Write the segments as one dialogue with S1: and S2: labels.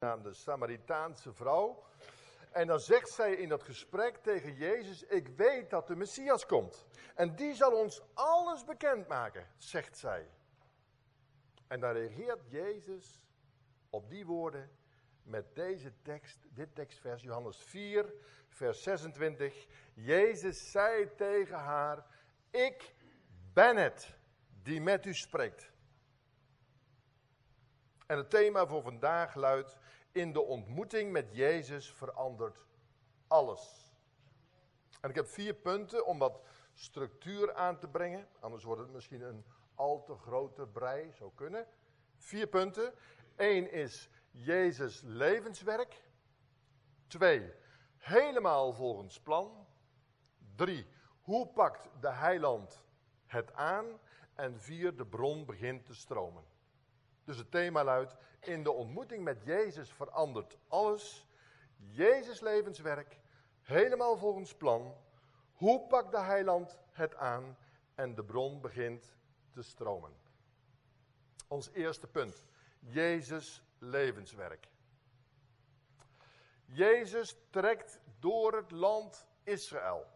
S1: de Samaritaanse vrouw. En dan zegt zij in dat gesprek tegen Jezus: Ik weet dat de Messias komt. En die zal ons alles bekendmaken, zegt zij. En dan reageert Jezus op die woorden met deze tekst, dit tekstvers, Johannes 4, vers 26. Jezus zei tegen haar: Ik ben het die met u spreekt. En het thema voor vandaag luidt: In de ontmoeting met Jezus verandert alles. En ik heb vier punten om wat structuur aan te brengen. Anders wordt het misschien een al te grote brei, zou kunnen. Vier punten. Eén is Jezus levenswerk. Twee, helemaal volgens plan. Drie, hoe pakt de heiland het aan? En vier, de bron begint te stromen. Dus het thema luidt, in de ontmoeting met Jezus verandert alles. Jezus levenswerk, helemaal volgens plan. Hoe pakt de heiland het aan? En de bron begint te stromen. Ons eerste punt. Jezus levenswerk. Jezus trekt door het land Israël.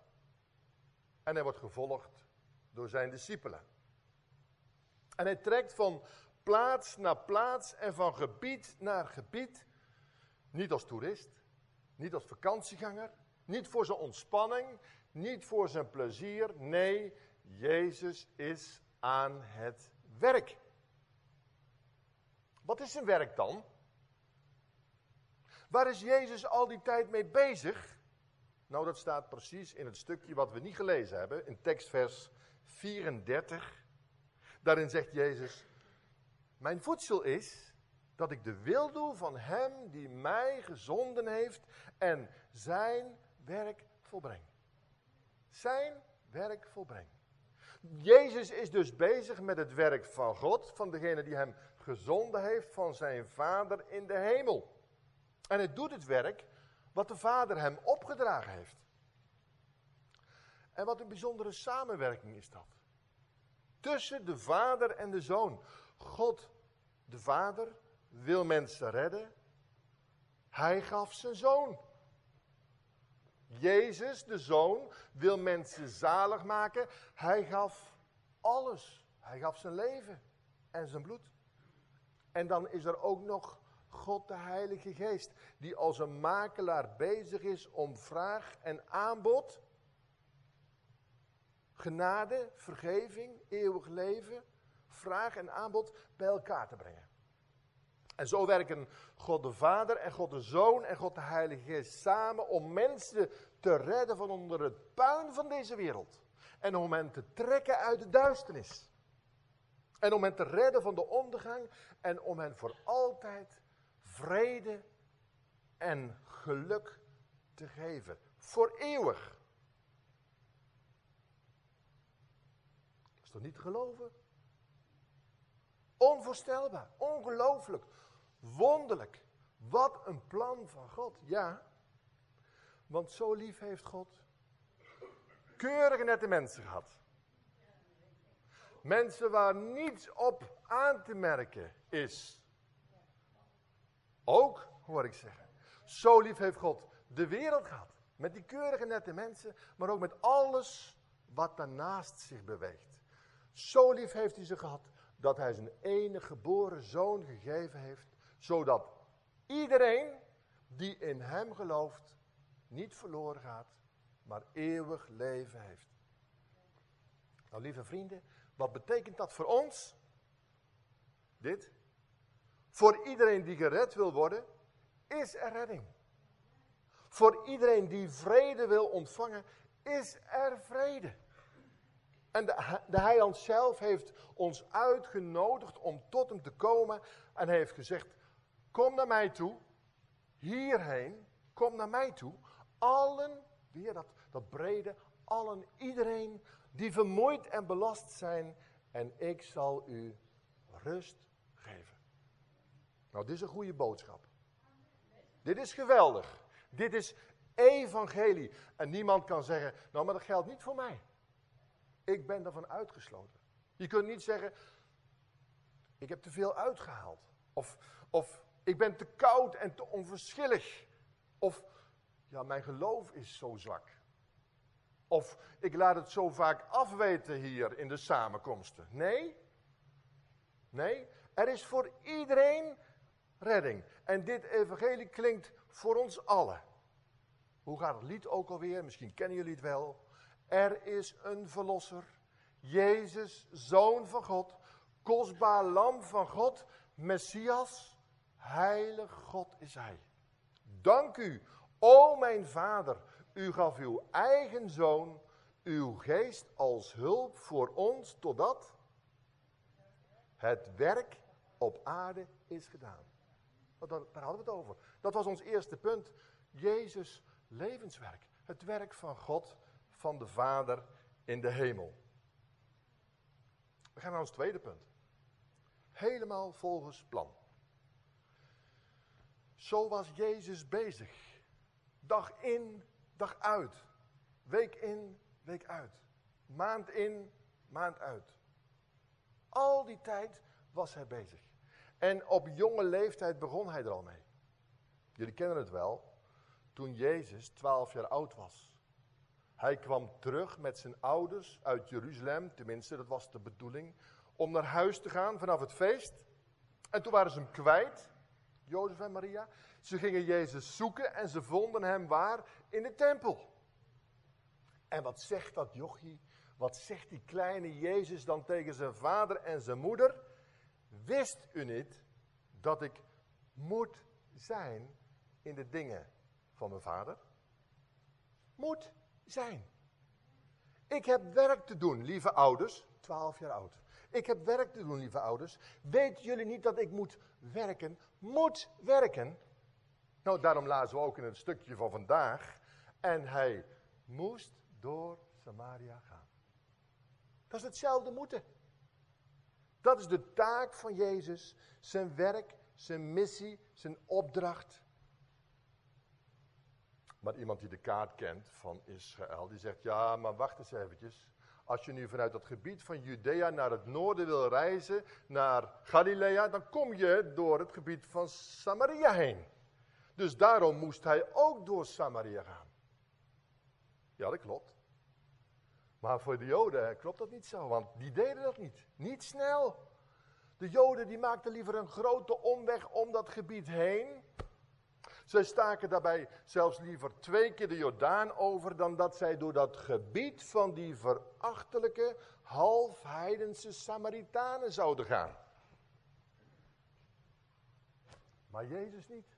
S1: En hij wordt gevolgd door zijn discipelen. En hij trekt van plaats naar plaats en van gebied naar gebied. Niet als toerist, niet als vakantieganger, niet voor zijn ontspanning, niet voor zijn plezier. Nee, Jezus is aan het werk. Wat is zijn werk dan? Waar is Jezus al die tijd mee bezig? Nou, dat staat precies in het stukje wat we niet gelezen hebben, in tekstvers 34. Daarin zegt Jezus: Mijn voedsel is dat ik de wil doe van Hem die mij gezonden heeft en zijn werk volbreng. Zijn werk volbreng. Jezus is dus bezig met het werk van God, van degene die Hem gezonden heeft van zijn Vader in de hemel. En hij doet het werk wat de Vader hem opgedragen heeft. En wat een bijzondere samenwerking is dat. Tussen de Vader en de Zoon. God, de Vader, wil mensen redden. Hij gaf zijn Zoon. Jezus, de Zoon, wil mensen zalig maken. Hij gaf alles. Hij gaf zijn leven en zijn bloed. En dan is er ook nog God de Heilige Geest, die als een makelaar bezig is om vraag en aanbod, genade, vergeving, eeuwig leven, vraag en aanbod bij elkaar te brengen. En zo werken God de Vader en God de Zoon en God de Heilige Geest samen om mensen te redden van onder het puin van deze wereld. En om hen te trekken uit de duisternis. En om hen te redden van de ondergang en om hen voor altijd vrede en geluk te geven. Voor eeuwig. Dat is toch niet geloven? Onvoorstelbaar, ongelooflijk, wonderlijk. Wat een plan van God, ja. Want zo lief heeft God keurige nette mensen gehad. Mensen waar niets op aan te merken is. Ook, hoor ik zeggen. Zo lief heeft God de wereld gehad. Met die keurige nette mensen, maar ook met alles wat daarnaast zich beweegt. Zo lief heeft hij ze gehad dat hij zijn enige geboren zoon gegeven heeft, zodat iedereen die in hem gelooft niet verloren gaat, maar eeuwig leven heeft. Nou, lieve vrienden, wat betekent dat voor ons? Dit. Voor iedereen die gered wil worden, is er redding. Voor iedereen die vrede wil ontvangen, is er vrede. En de, heiland zelf heeft ons uitgenodigd om tot hem te komen en heeft gezegd, kom naar mij toe, hierheen, kom naar mij toe. Allen, weer dat, dat brede, allen, iedereen die vermoeid en belast zijn en ik zal u rust geven. Nou, dit is een goede boodschap. Dit is geweldig. Dit is evangelie. En niemand kan zeggen, nou maar dat geldt niet voor mij. Ik ben daarvan uitgesloten. Je kunt niet zeggen, ik heb te veel uitgehaald. Of, of Ik ben te koud en te onverschillig. Of, ja, mijn geloof is zo zwak. Of, ik laat het zo vaak afweten hier in de samenkomsten. Nee. Nee, er is voor iedereen redding. En dit evangelie klinkt voor ons allen. Hoe gaat het lied ook alweer? Misschien kennen jullie het wel. Er is een verlosser. Jezus, zoon van God. Kostbaar lam van God. Messias. Heilig God is hij. Dank u, o mijn vader. U gaf uw eigen zoon, uw geest als hulp voor ons, totdat het werk op aarde is gedaan. Daar hadden we het over. Dat was ons eerste punt. Jezus levenswerk. Het werk van God, van de Vader in de hemel. We gaan naar ons tweede punt. Helemaal volgens plan. Zo was Jezus bezig. Dag in, dag uit. Week in, week uit. Maand in, maand uit. Al die tijd was hij bezig. En op jonge leeftijd begon hij er al mee. Jullie kennen het wel. Toen Jezus 12 jaar oud was. Hij kwam terug met zijn ouders uit Jeruzalem, tenminste dat was de bedoeling, om naar huis te gaan vanaf het feest. En toen waren ze hem kwijt, Jozef en Maria. Ze gingen Jezus zoeken en ze vonden hem waar? In de tempel. En wat zegt dat jochie? Wat zegt die kleine Jezus dan tegen zijn vader en zijn moeder? Wist u niet dat ik moet zijn in de dingen van mijn vader? Moet zijn. Ik heb werk te doen, lieve ouders. 12 jaar oud. Ik heb werk te doen, lieve ouders. Weet jullie niet dat ik moet werken? Moet werken. Nou, daarom lazen we ook in het stukje van vandaag. En hij moest door Samaria gaan. Dat is hetzelfde moeten. Dat is de taak van Jezus. Zijn werk, zijn missie, zijn opdracht. Maar iemand die de kaart kent van Israël, die zegt, ja, maar wacht eens eventjes. Als je nu vanuit dat gebied van Judea naar het noorden wil reizen, naar Galilea, dan kom je door het gebied van Samaria heen. Dus daarom moest hij ook door Samaria gaan. Ja, dat klopt. Maar voor de Joden klopt dat niet zo, want die deden dat niet. Niet snel. De Joden die maakten liever een grote omweg om dat gebied heen. Zij staken daarbij zelfs liever twee keer de Jordaan over dan dat zij door dat gebied van die verachtelijke, halfheidense Samaritanen zouden gaan. Maar Jezus niet.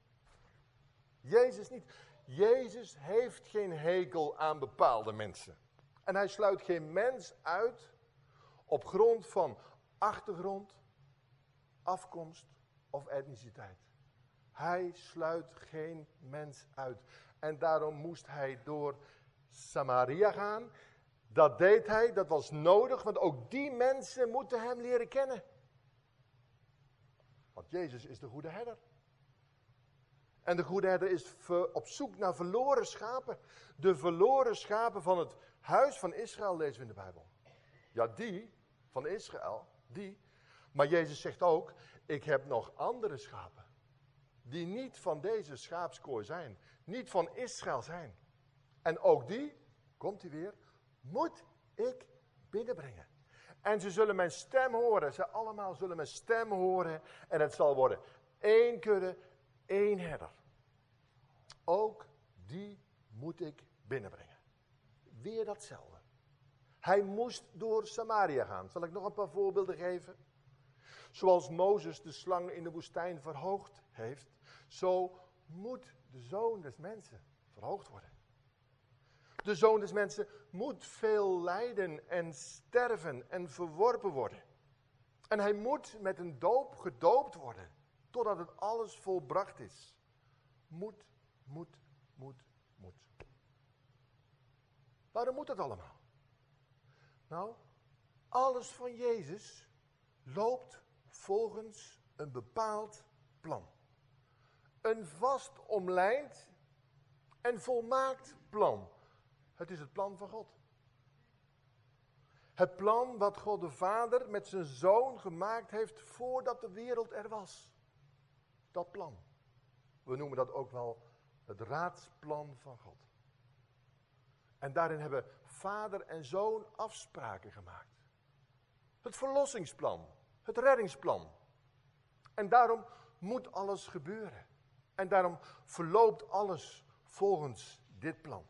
S1: Jezus niet. Jezus heeft geen hekel aan bepaalde mensen. En hij sluit geen mens uit op grond van achtergrond, afkomst of etniciteit. Hij sluit geen mens uit. En daarom moest hij door Samaria gaan. Dat deed hij, dat was nodig, want ook die mensen moeten hem leren kennen. Want Jezus is de goede herder. En de goede herder is op zoek naar verloren schapen. De verloren schapen van het huis van Israël lezen we in de Bijbel. Ja, die van Israël, die. Maar Jezus zegt ook, ik heb nog andere schapen die niet van deze schaapskooi zijn, niet van Israël zijn. En ook die, komt hij weer, moet ik binnenbrengen. En ze zullen mijn stem horen, ze allemaal zullen mijn stem horen en het zal worden één kudde, één herder. Ook die moet ik binnenbrengen. Weer datzelfde. Hij moest door Samaria gaan. Zal ik nog een paar voorbeelden geven? Zoals Mozes de slang in de woestijn verhoogd heeft, zo moet de zoon des mensen verhoogd worden. De zoon des mensen moet veel lijden en sterven en verworpen worden. En hij moet met een doop gedoopt worden, totdat het alles volbracht is. Moet, moet, moet, moet. Waarom moet dat allemaal? Nou, alles van Jezus loopt volgens een bepaald plan een vast omlijnd en volmaakt plan. Het is het plan van God. Het plan wat God de Vader met zijn zoon gemaakt heeft voordat de wereld er was. Dat plan. We noemen dat ook wel het raadsplan van God. En daarin hebben vader en zoon afspraken gemaakt. Het verlossingsplan, het reddingsplan. En daarom moet alles gebeuren. En daarom verloopt alles volgens dit plan.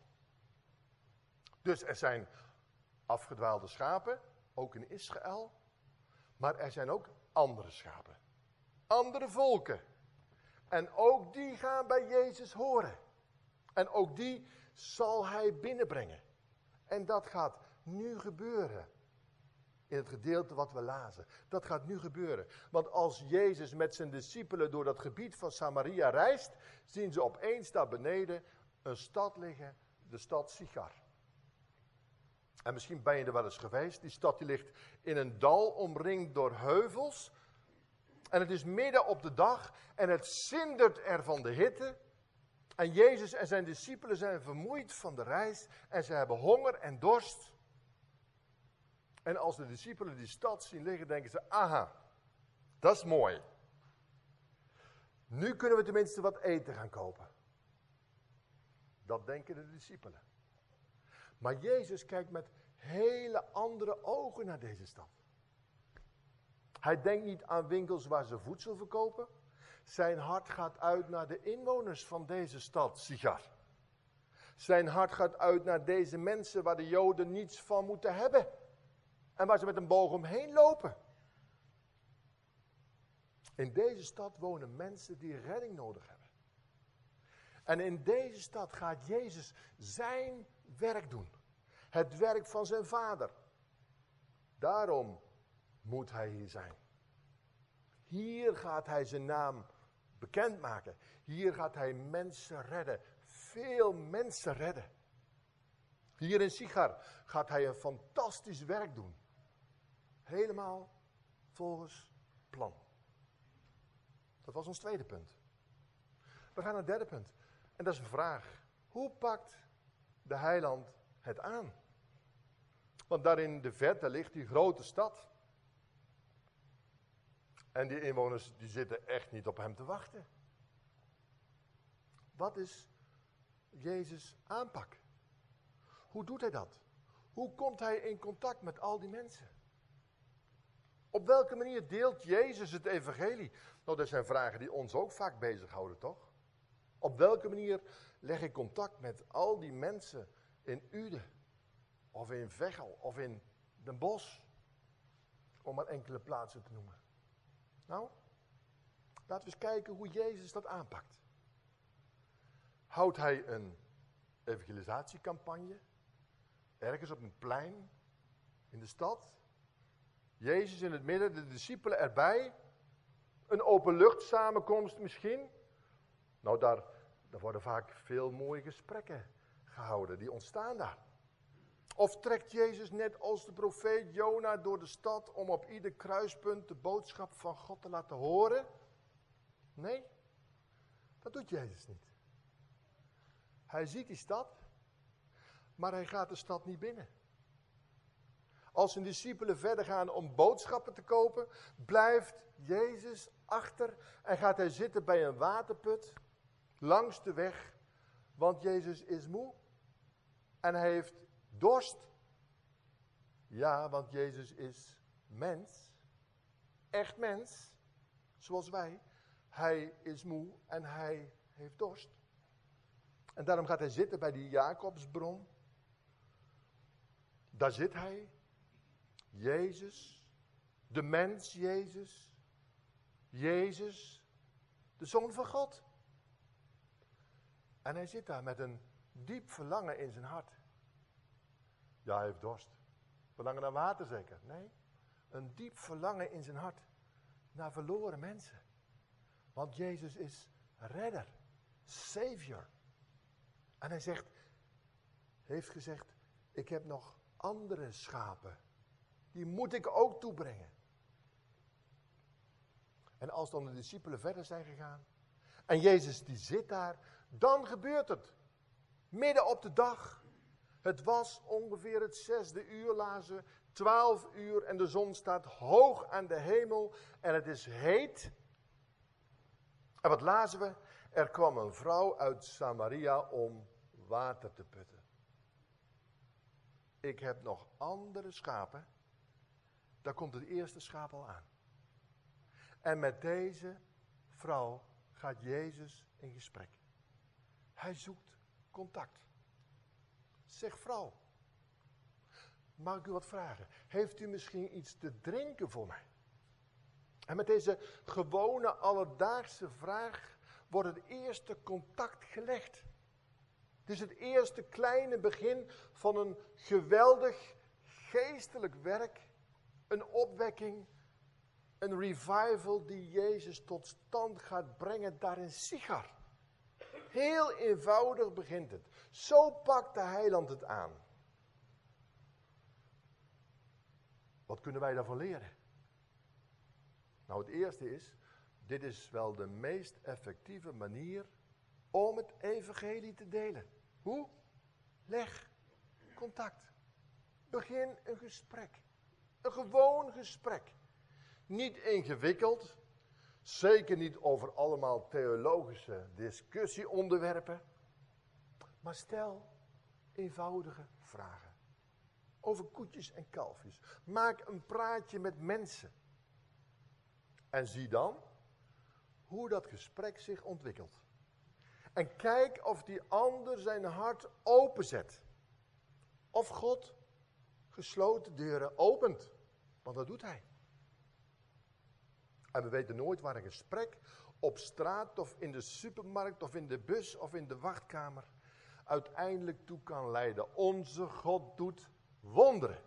S1: Dus er zijn afgedwaalde schapen, ook in Israël. Maar er zijn ook andere schapen. Andere volken. En ook die gaan bij Jezus horen. En ook die zal hij binnenbrengen. En dat gaat nu gebeuren. In het gedeelte wat we lazen. Dat gaat nu gebeuren. Want als Jezus met zijn discipelen door dat gebied van Samaria reist, zien ze opeens daar beneden een stad liggen, de stad Sigar. En misschien ben je er wel eens geweest. Die stad die ligt in een dal omringd door heuvels. En het is midden op de dag en het zindert er van de hitte. En Jezus en zijn discipelen zijn vermoeid van de reis en ze hebben honger en dorst. En als de discipelen die stad zien liggen, denken ze: aha, dat is mooi. Nu kunnen we tenminste wat eten gaan kopen. Dat denken de discipelen. Maar Jezus kijkt met hele andere ogen naar deze stad. Hij denkt niet aan winkels waar ze voedsel verkopen. Zijn hart gaat uit naar de inwoners van deze stad, Sigar. Zijn hart gaat uit naar deze mensen waar de Joden niets van moeten hebben. En waar ze met een boog omheen lopen. In deze stad wonen mensen die redding nodig hebben. En in deze stad gaat Jezus zijn werk doen. Het werk van zijn vader. Daarom moet hij hier zijn. Hier gaat hij zijn naam bekendmaken. Hier gaat hij mensen redden. Veel mensen redden. Hier in Sigar gaat hij een fantastisch werk doen. Helemaal volgens plan. Dat was ons tweede punt. We gaan naar het derde punt. En dat is een vraag. Hoe pakt de heiland het aan? Want daar in de verte ligt die grote stad. En die inwoners die zitten echt niet op hem te wachten. Wat is Jezus aanpak? Hoe doet hij dat? Hoe komt hij in contact met al die mensen? Op welke manier deelt Jezus het evangelie? Nou, dat zijn vragen die ons ook vaak bezighouden, toch? Op welke manier leg ik contact met al die mensen in Uden? Of in Veghel? Of in Den Bosch? Om maar enkele plaatsen te noemen. Nou, laten we eens kijken hoe Jezus dat aanpakt. Houdt hij een evangelisatiecampagne? Ergens op een plein in de stad? Jezus in het midden, de discipelen erbij? Een openlucht misschien? Nou, daar, daar worden vaak veel mooie gesprekken gehouden, die ontstaan daar. Of trekt Jezus net als de profeet Jona door de stad om op ieder kruispunt de boodschap van God te laten horen? Nee, dat doet Jezus niet. Hij ziet die stad, maar hij gaat de stad niet binnen. Als zijn discipelen verder gaan om boodschappen te kopen, blijft Jezus achter en gaat hij zitten bij een waterput langs de weg, want Jezus is moe en hij heeft dorst. Ja, want Jezus is mens, echt mens, zoals wij. Hij is moe en hij heeft dorst. En daarom gaat hij zitten bij die Jacobsbron. Daar zit hij. Jezus, de mens Jezus. Jezus, de Zoon van God. En hij zit daar met een diep verlangen in zijn hart. Ja, hij heeft dorst. Verlangen naar water zeker? Nee. Een diep verlangen in zijn hart naar verloren mensen. Want Jezus is redder, savior. En hij zegt, heeft gezegd, ik heb nog andere schapen. Die moet ik ook toebrengen. En als dan de discipelen verder zijn gegaan. En Jezus die zit daar. Dan gebeurt het. Midden op de dag. Het was ongeveer het zesde uur, lazen Twaalf uur en de zon staat hoog aan de hemel. En het is heet. En wat lazen we? Er kwam een vrouw uit Samaria om water te putten. Ik heb nog andere schapen. Daar komt het eerste schaap al aan. En met deze vrouw gaat Jezus in gesprek. Hij zoekt contact. Zeg vrouw, mag ik u wat vragen? Heeft u misschien iets te drinken voor mij? En met deze gewone alledaagse vraag wordt het eerste contact gelegd. Het is het eerste kleine begin van een geweldig geestelijk werk, een opwekking, een revival die Jezus tot stand gaat brengen daar in Sigar. Heel eenvoudig begint het. Zo pakt de heiland het aan. Wat kunnen wij daarvan leren? Nou, het eerste is, dit is wel de meest effectieve manier om het evangelie te delen. Hoe? Leg contact. Begin een gesprek. Een gewoon gesprek. Niet ingewikkeld. Zeker niet over allemaal theologische discussieonderwerpen. Maar stel eenvoudige vragen. Over koetjes en kalfjes. Maak een praatje met mensen. En zie dan hoe dat gesprek zich ontwikkelt. En kijk of die ander zijn hart openzet. Of God gesloten deuren opent. Want dat doet hij. En we weten nooit waar een gesprek op straat of in de supermarkt of in de bus of in de wachtkamer uiteindelijk toe kan leiden. Onze God doet wonderen.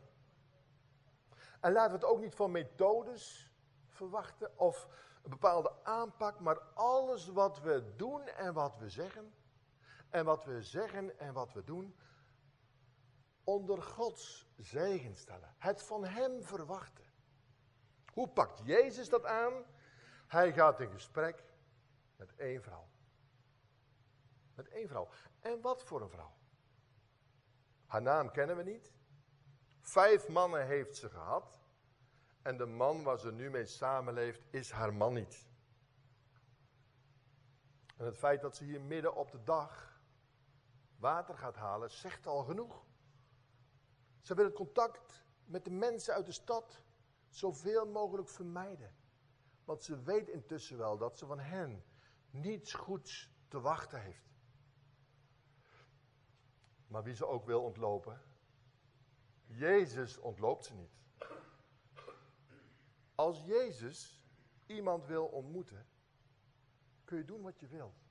S1: En laten we het ook niet van methodes verwachten of een bepaalde aanpak, maar alles wat we doen en wat we zeggen, en wat we zeggen en wat we doen, onder Gods zegen stellen. Het van Hem verwachten. Hoe pakt Jezus dat aan? Hij gaat in gesprek met één vrouw. Met één vrouw. En wat voor een vrouw? Haar naam kennen we niet. Vijf mannen heeft ze gehad. En de man waar ze nu mee samenleeft is haar man niet. En het feit dat ze hier midden op de dag water gaat halen, zegt al genoeg. Ze wil het contact met de mensen uit de stad zoveel mogelijk vermijden. Want ze weet intussen wel dat ze van hen niets goeds te wachten heeft. Maar wie ze ook wil ontlopen, Jezus ontloopt ze niet. Als Jezus iemand wil ontmoeten, kun je doen wat je wilt.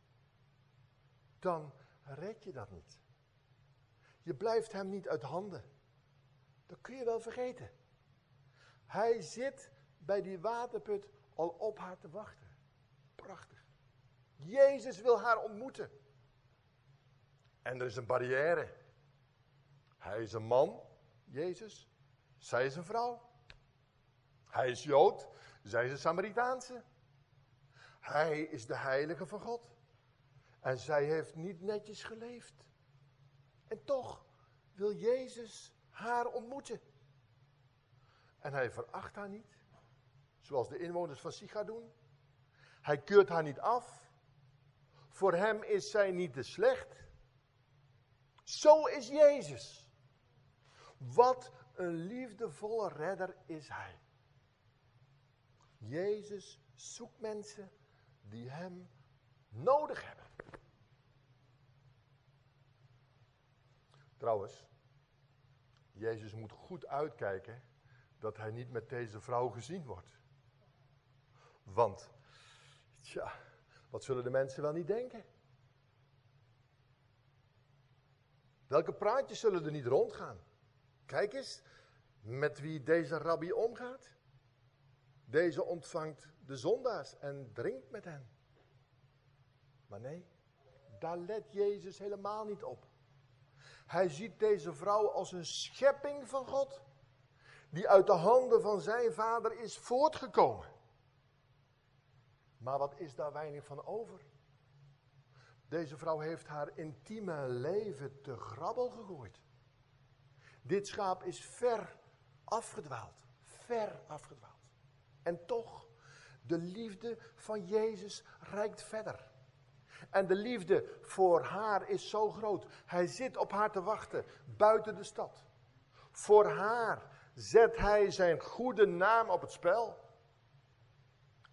S1: Dan red je dat niet. Je blijft hem niet uit handen. Dat kun je wel vergeten. Hij zit bij die waterput al op haar te wachten. Prachtig. Jezus wil haar ontmoeten. En er is een barrière. Hij is een man, Jezus. Zij is een vrouw. Hij is Jood, zij is een Samaritaanse. Hij is de heilige van God. En zij heeft niet netjes geleefd. En toch wil Jezus haar ontmoeten. En hij veracht haar niet, zoals de inwoners van Siga doen. Hij keurt haar niet af. Voor hem is zij niet te slecht. Zo is Jezus. Wat een liefdevolle redder is hij. Jezus zoekt mensen die hem nodig hebben. Trouwens, Jezus moet goed uitkijken dat hij niet met deze vrouw gezien wordt. Want, tja, wat zullen de mensen wel niet denken? Welke praatjes zullen er niet rondgaan? Kijk eens met wie deze rabbi omgaat. Deze ontvangt de zondaars en drinkt met hen. Maar nee, daar let Jezus helemaal niet op. Hij ziet deze vrouw als een schepping van God, die uit de handen van zijn vader is voortgekomen. Maar wat is daar weinig van over? Deze vrouw heeft haar intieme leven te grabbel gegooid. Dit schaap is ver afgedwaald, ver afgedwaald. En toch, de liefde van Jezus reikt verder. En de liefde voor haar is zo groot. Hij zit op haar te wachten, buiten de stad. Voor haar zet hij zijn goede naam op het spel.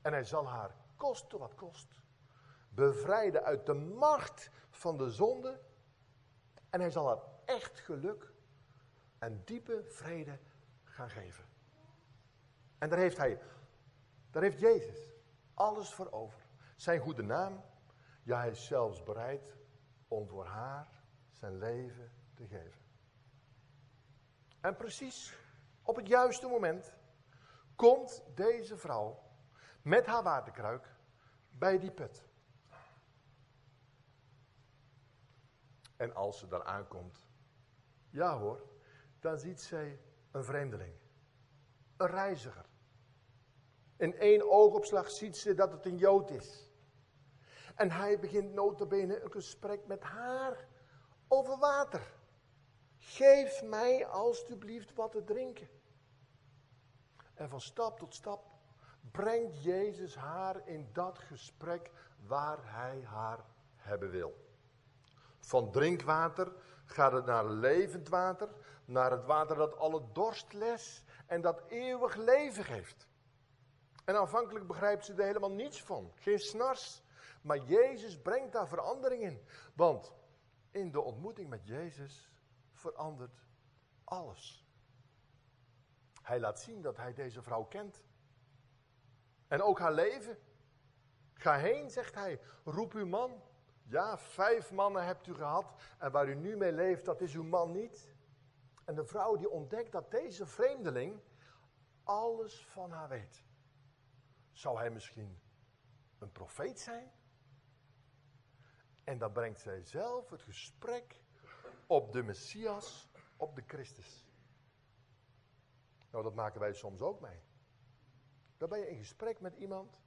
S1: En hij zal haar, koste wat kost, bevrijden uit de macht van de zonde. En hij zal haar echt geluk en diepe vrede gaan geven. En daar heeft hij, daar heeft Jezus alles voor over. Zijn goede naam, ja hij is zelfs bereid om voor haar zijn leven te geven. En precies op het juiste moment komt deze vrouw met haar waterkruik bij die put. En als ze daar aankomt, ja hoor, dan ziet zij een vreemdeling. Een reiziger. In één oogopslag ziet ze dat het een Jood is. En hij begint notabene een gesprek met haar over water. Geef mij alstublieft wat te drinken. En van stap tot stap brengt Jezus haar in dat gesprek waar hij haar hebben wil. Van drinkwater gaat het naar levend water, naar het water dat alle dorst les en dat eeuwig leven geeft. En aanvankelijk begrijpt ze er helemaal niets van, geen snars. Maar Jezus brengt daar verandering in. Want in de ontmoeting met Jezus verandert alles. Hij laat zien dat hij deze vrouw kent. En ook haar leven. Ga heen, zegt hij, roep uw man. Ja, vijf mannen hebt u gehad en waar u nu mee leeft, dat is uw man niet. En de vrouw die ontdekt dat deze vreemdeling alles van haar weet. Zou hij misschien een profeet zijn? En dan brengt zij zelf het gesprek op de Messias, op de Christus. Nou, dat maken wij soms ook mee. Dan ben je in gesprek met iemand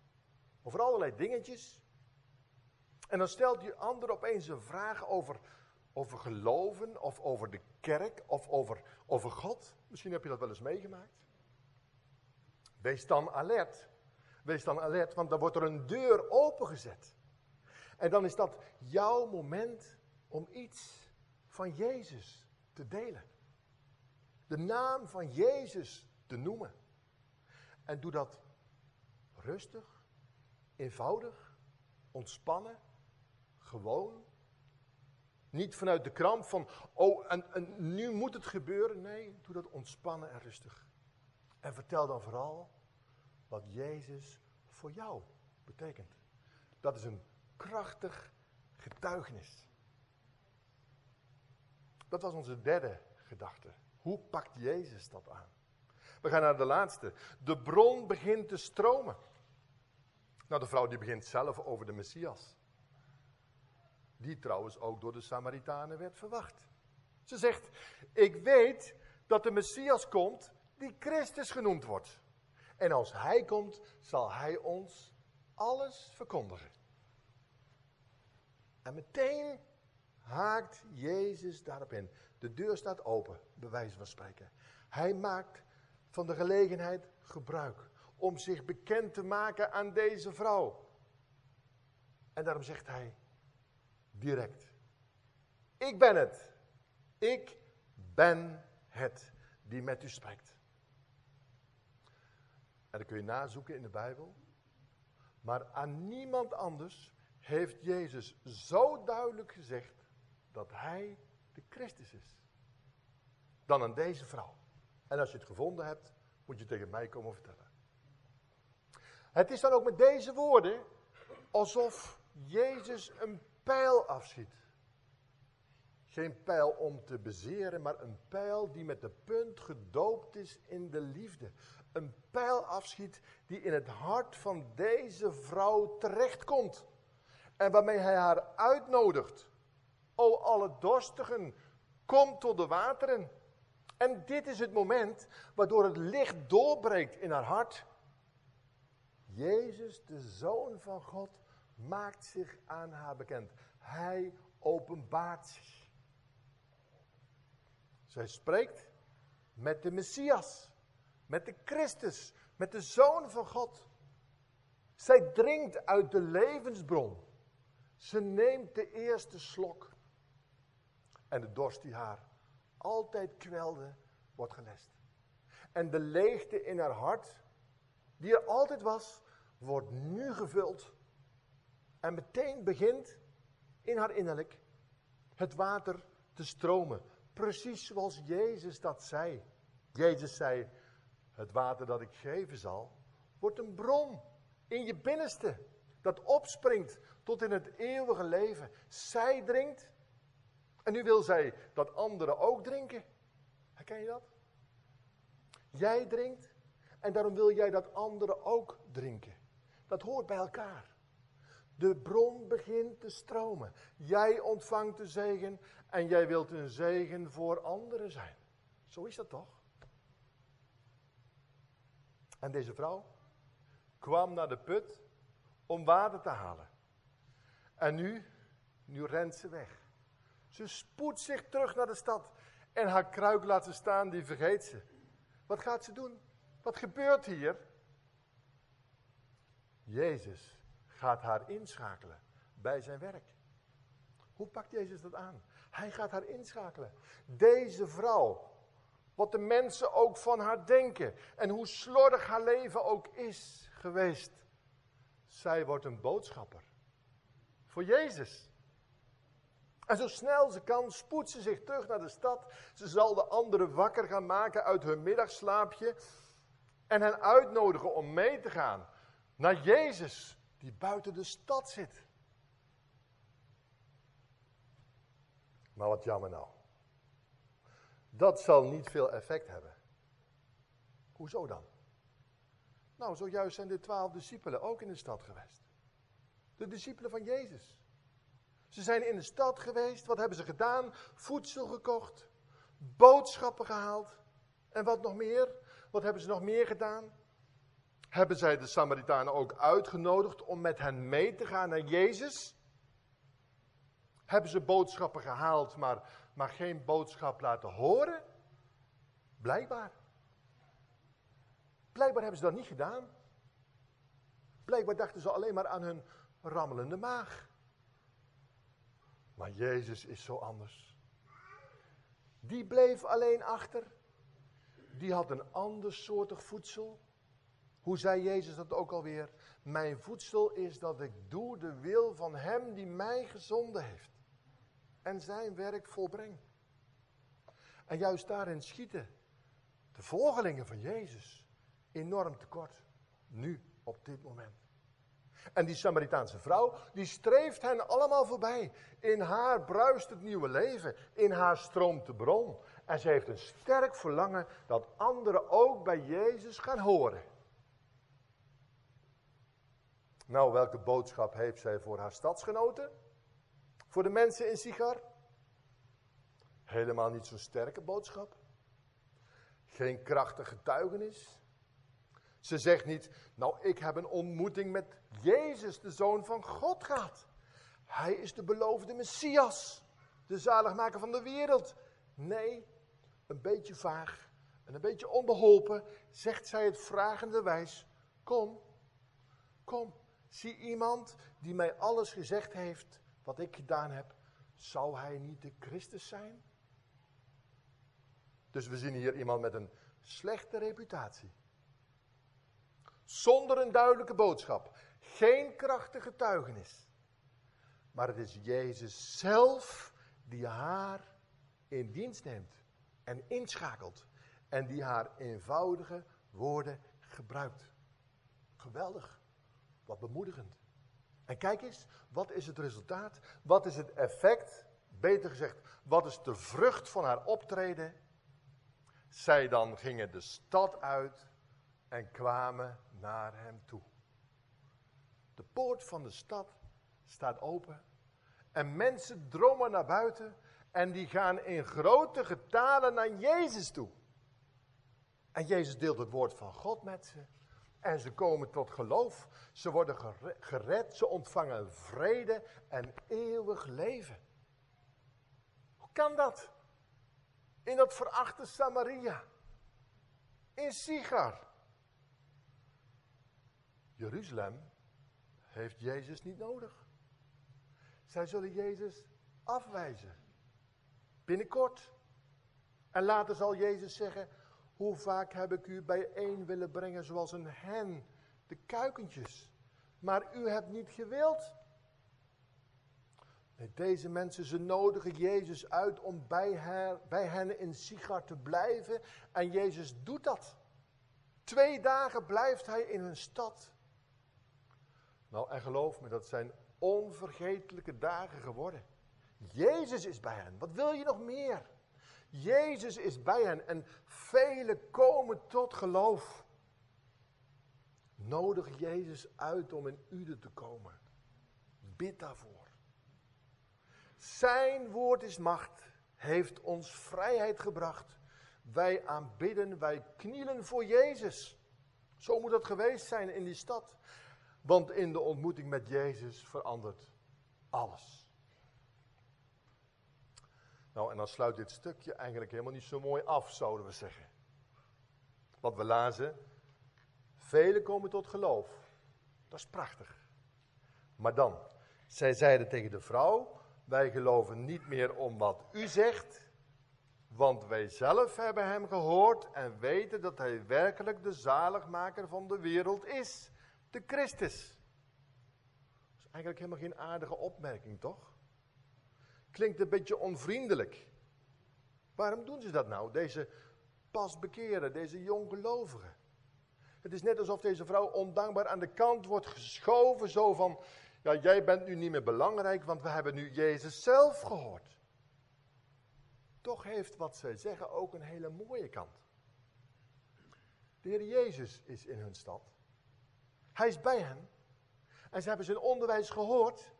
S1: over allerlei dingetjes. En dan stelt die ander opeens een vraag over, over geloven, of over de kerk, of over, over God. Misschien heb je dat wel eens meegemaakt. Wees dan alert. Wees dan alert, want dan wordt er een deur opengezet. En dan is dat jouw moment om iets van Jezus te delen. De naam van Jezus te noemen. En doe dat rustig, eenvoudig, ontspannen, gewoon. Niet vanuit de kramp van, oh, en, nu moet het gebeuren. Nee, doe dat ontspannen en rustig. En vertel dan vooral wat Jezus voor jou betekent. Dat is een krachtig getuigenis. Dat was onze derde gedachte. Hoe pakt Jezus dat aan? We gaan naar de laatste. De bron begint te stromen. Nou, de vrouw die begint zelf over de Messias. Die trouwens ook door de Samaritanen werd verwacht. Ze zegt, ik weet dat de Messias komt die Christus genoemd wordt. En als hij komt, zal hij ons alles verkondigen. En meteen haakt Jezus daarop in. De deur staat open, bij wijze van spreken. Hij maakt van de gelegenheid gebruik om zich bekend te maken aan deze vrouw. En daarom zegt hij direct: Ik ben het. Ik ben het die met u spreekt. En dat kun je nazoeken in de Bijbel. Maar aan niemand anders heeft Jezus zo duidelijk gezegd dat hij de Christus is. Dan aan deze vrouw. En als je het gevonden hebt, moet je tegen mij komen vertellen. Het is dan ook met deze woorden alsof Jezus een pijl afschiet. Geen pijl om te bezeren, maar een pijl die met de punt gedoopt is in de liefde. Een pijl afschiet die in het hart van deze vrouw terechtkomt. En waarmee hij haar uitnodigt. O alle dorstigen, kom tot de wateren. En dit is het moment waardoor het licht doorbreekt in haar hart. Jezus, de Zoon van God, maakt zich aan haar bekend. Hij openbaart zich. Zij spreekt met de Messias, met de Christus, met de Zoon van God. Zij drinkt uit de levensbron. Ze neemt de eerste slok. En de dorst die haar altijd kwelde, wordt gelest. En de leegte in haar hart, die er altijd was, wordt nu gevuld. En meteen begint in haar innerlijk het water te stromen. Precies zoals Jezus dat zei. Jezus zei, het water dat ik geven zal, wordt een bron in je binnenste. Dat opspringt tot in het eeuwige leven. Zij drinkt en nu wil zij dat anderen ook drinken. Herken je dat? Jij drinkt en daarom wil jij dat anderen ook drinken. Dat hoort bij elkaar. De bron begint te stromen. Jij ontvangt de zegen en jij wilt een zegen voor anderen zijn. Zo is dat toch? En deze vrouw kwam naar de put om water te halen. En nu, nu rent ze weg. Ze spoedt zich terug naar de stad. En haar kruik laat ze staan, die vergeet ze. Wat gaat ze doen? Wat gebeurt hier? Jezus gaat haar inschakelen bij zijn werk. Hoe pakt Jezus dat aan? Hij gaat haar inschakelen. Deze vrouw, wat de mensen ook van haar denken en hoe slordig haar leven ook is geweest, zij wordt een boodschapper voor Jezus. En zo snel ze kan, spoedt ze zich terug naar de stad. Ze zal de anderen wakker gaan maken uit hun middagslaapje. En hen uitnodigen om mee te gaan naar Jezus, die buiten de stad zit. Maar wat jammer nou. Dat zal niet veel effect hebben. Hoezo dan? Nou, zojuist zijn de twaalf discipelen ook in de stad geweest. De discipelen van Jezus. Ze zijn in de stad geweest. Wat hebben ze gedaan? Voedsel gekocht. Boodschappen gehaald. En wat nog meer? Wat hebben ze nog meer gedaan? Hebben zij de Samaritanen ook uitgenodigd om met hen mee te gaan naar Jezus? Hebben ze boodschappen gehaald, maar, maar geen boodschap laten horen? Blijkbaar. Blijkbaar hebben ze dat niet gedaan. Blijkbaar dachten ze alleen maar aan hun rammelende maag. Maar Jezus is zo anders. Die bleef alleen achter. Die had een ander soortig voedsel. Hoe zei Jezus dat ook alweer? Mijn voedsel is dat ik doe de wil van Hem die mij gezonden heeft. En zijn werk volbreng. En juist daarin schieten de volgelingen van Jezus enorm tekort. Nu, op dit moment. En die Samaritaanse vrouw, die streeft hen allemaal voorbij. In haar bruist het nieuwe leven. In haar stroomt de bron. En ze heeft een sterk verlangen dat anderen ook bij Jezus gaan horen. Nou, welke boodschap heeft zij voor haar stadsgenoten? Voor de mensen in Sigar? Helemaal niet zo'n sterke boodschap. Geen krachtige getuigenis. Ze zegt niet, nou ik heb een ontmoeting met Jezus, de Zoon van God gehad. Hij is de beloofde Messias, de zaligmaker van de wereld. Nee, een beetje vaag en een beetje onbeholpen zegt zij het vragende wijs. Kom, kom, zie iemand die mij alles gezegd heeft wat ik gedaan heb. Zou hij niet de Christus zijn? Dus we zien hier iemand met een slechte reputatie. Zonder een duidelijke boodschap. Geen krachtige getuigenis. Maar het is Jezus zelf die haar in dienst neemt en inschakelt. En die haar eenvoudige woorden gebruikt. Geweldig. Wat bemoedigend. En kijk eens, wat is het resultaat? Wat is het effect? Beter gezegd, wat is de vrucht van haar optreden? Zij dan gingen de stad uit en kwamen naar hem toe. De poort van de stad staat open en mensen dromen naar buiten en die gaan in grote getalen naar Jezus toe. En Jezus deelt het woord van God met ze. En ze komen tot geloof. Ze worden gered. Ze ontvangen vrede en eeuwig leven. Hoe kan dat? In dat verachte Samaria. In Sigar. Jeruzalem heeft Jezus niet nodig. Zij zullen Jezus afwijzen. Binnenkort. En later zal Jezus zeggen, hoe vaak heb ik u bijeen willen brengen zoals een hen, de kuikentjes. Maar u hebt niet gewild. Deze mensen, ze nodigen Jezus uit om bij, her, bij hen in Sigar te blijven. En Jezus doet dat. Twee dagen blijft hij in hun stad. Nou, en geloof me, dat zijn onvergetelijke dagen geworden. Jezus is bij hen. Wat wil je nog meer? Jezus is bij hen en velen komen tot geloof. Nodig Jezus uit om in Ude te komen. Bid daarvoor. Zijn woord is macht, heeft ons vrijheid gebracht. Wij aanbidden, wij knielen voor Jezus. Zo moet het geweest zijn in die stad. Want in de ontmoeting met Jezus verandert alles. Nou, en dan sluit dit stukje eigenlijk helemaal niet zo mooi af, zouden we zeggen. Wat we lazen, velen komen tot geloof. Dat is prachtig. Maar dan, zij zeiden tegen de vrouw, wij geloven niet meer om wat u zegt, want wij zelf hebben hem gehoord en weten dat hij werkelijk de zaligmaker van de wereld is, de Christus. Dat is eigenlijk helemaal geen aardige opmerking, toch? Klinkt een beetje onvriendelijk. Waarom doen ze dat nou, deze pasbekeren, deze jonggelovigen? Het is net alsof deze vrouw ondankbaar aan de kant wordt geschoven, zo van, ja, jij bent nu niet meer belangrijk, want we hebben nu Jezus zelf gehoord. Toch heeft wat zij zeggen ook een hele mooie kant. De Heer Jezus is in hun stad. Hij is bij hen. En ze hebben zijn onderwijs gehoord.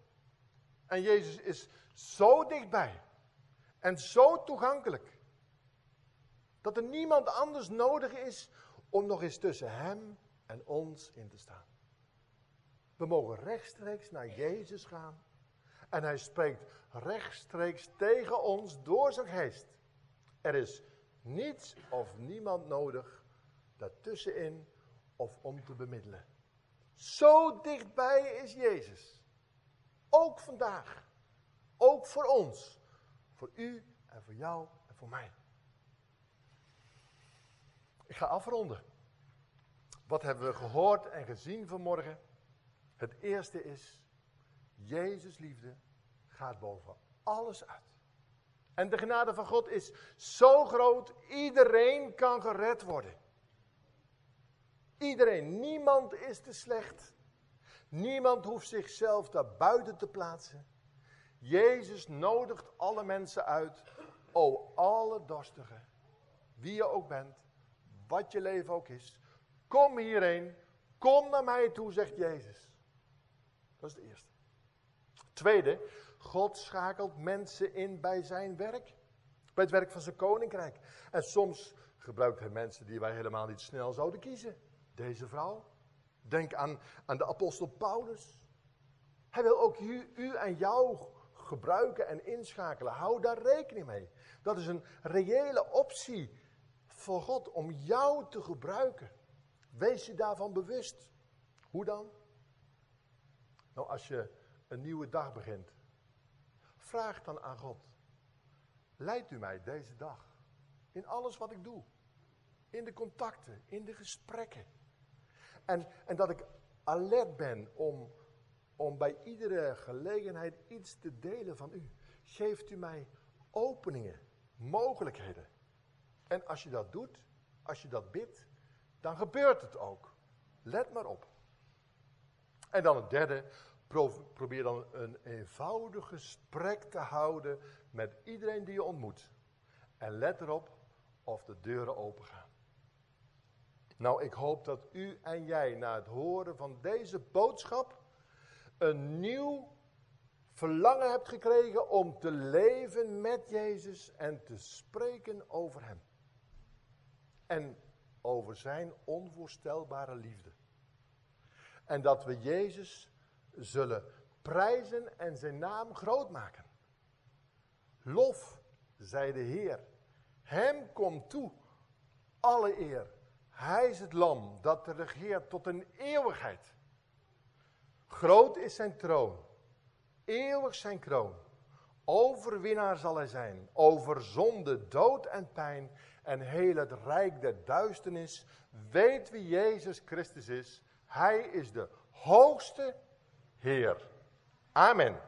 S1: En Jezus is zo dichtbij. En zo toegankelijk. Dat er niemand anders nodig is om nog eens tussen hem en ons in te staan. We mogen rechtstreeks naar Jezus gaan. En hij spreekt rechtstreeks tegen ons door zijn geest. Er is niets of niemand nodig daartussenin of om te bemiddelen. Zo dichtbij is Jezus. Ook vandaag. Ook voor ons. Voor u en voor jou en voor mij. Ik ga afronden. Wat hebben we gehoord en gezien vanmorgen? Het eerste is, Jezus liefde gaat boven alles uit. En de genade van God is zo groot, iedereen kan gered worden. Iedereen, niemand is te slecht. Niemand hoeft zichzelf daar buiten te plaatsen. Jezus nodigt alle mensen uit. O, alle dorstigen, wie je ook bent, wat je leven ook is. Kom hierheen, kom naar mij toe, zegt Jezus. Dat is de eerste. Tweede, God schakelt mensen in bij zijn werk. Bij het werk van zijn koninkrijk. En soms gebruikt hij mensen die wij helemaal niet snel zouden kiezen. Deze vrouw. Denk aan, aan de apostel Paulus. Hij wil ook u, u en jou gebruiken en inschakelen. Hou daar rekening mee. Dat is een reële optie voor God om jou te gebruiken. Wees je daarvan bewust. Hoe dan? Nou, als je een nieuwe dag begint, vraag dan aan God. Leidt u mij deze dag in alles wat ik doe? In de contacten, in de gesprekken. En, en dat ik alert ben om, om bij iedere gelegenheid iets te delen van u. Geeft u mij openingen, mogelijkheden. En als je dat doet, als je dat bidt, dan gebeurt het ook. Let maar op. En dan het derde, probeer dan een eenvoudig gesprek te houden met iedereen die je ontmoet. En let erop of de deuren open gaan. Nou, ik hoop dat u en jij na het horen van deze boodschap een nieuw verlangen hebt gekregen om te leven met Jezus en te spreken over Hem. En over Zijn onvoorstelbare liefde. En dat we Jezus zullen prijzen en Zijn naam groot maken. Lof, zei de Heer. Hem komt toe alle eer hij is het lam dat regeert tot een eeuwigheid. Groot is zijn troon. eeuwig zijn kroon. Overwinnaar zal hij zijn over zonde, dood en pijn en heel het rijk der duisternis. Weet wie Jezus Christus is. Hij is de hoogste Heer. Amen.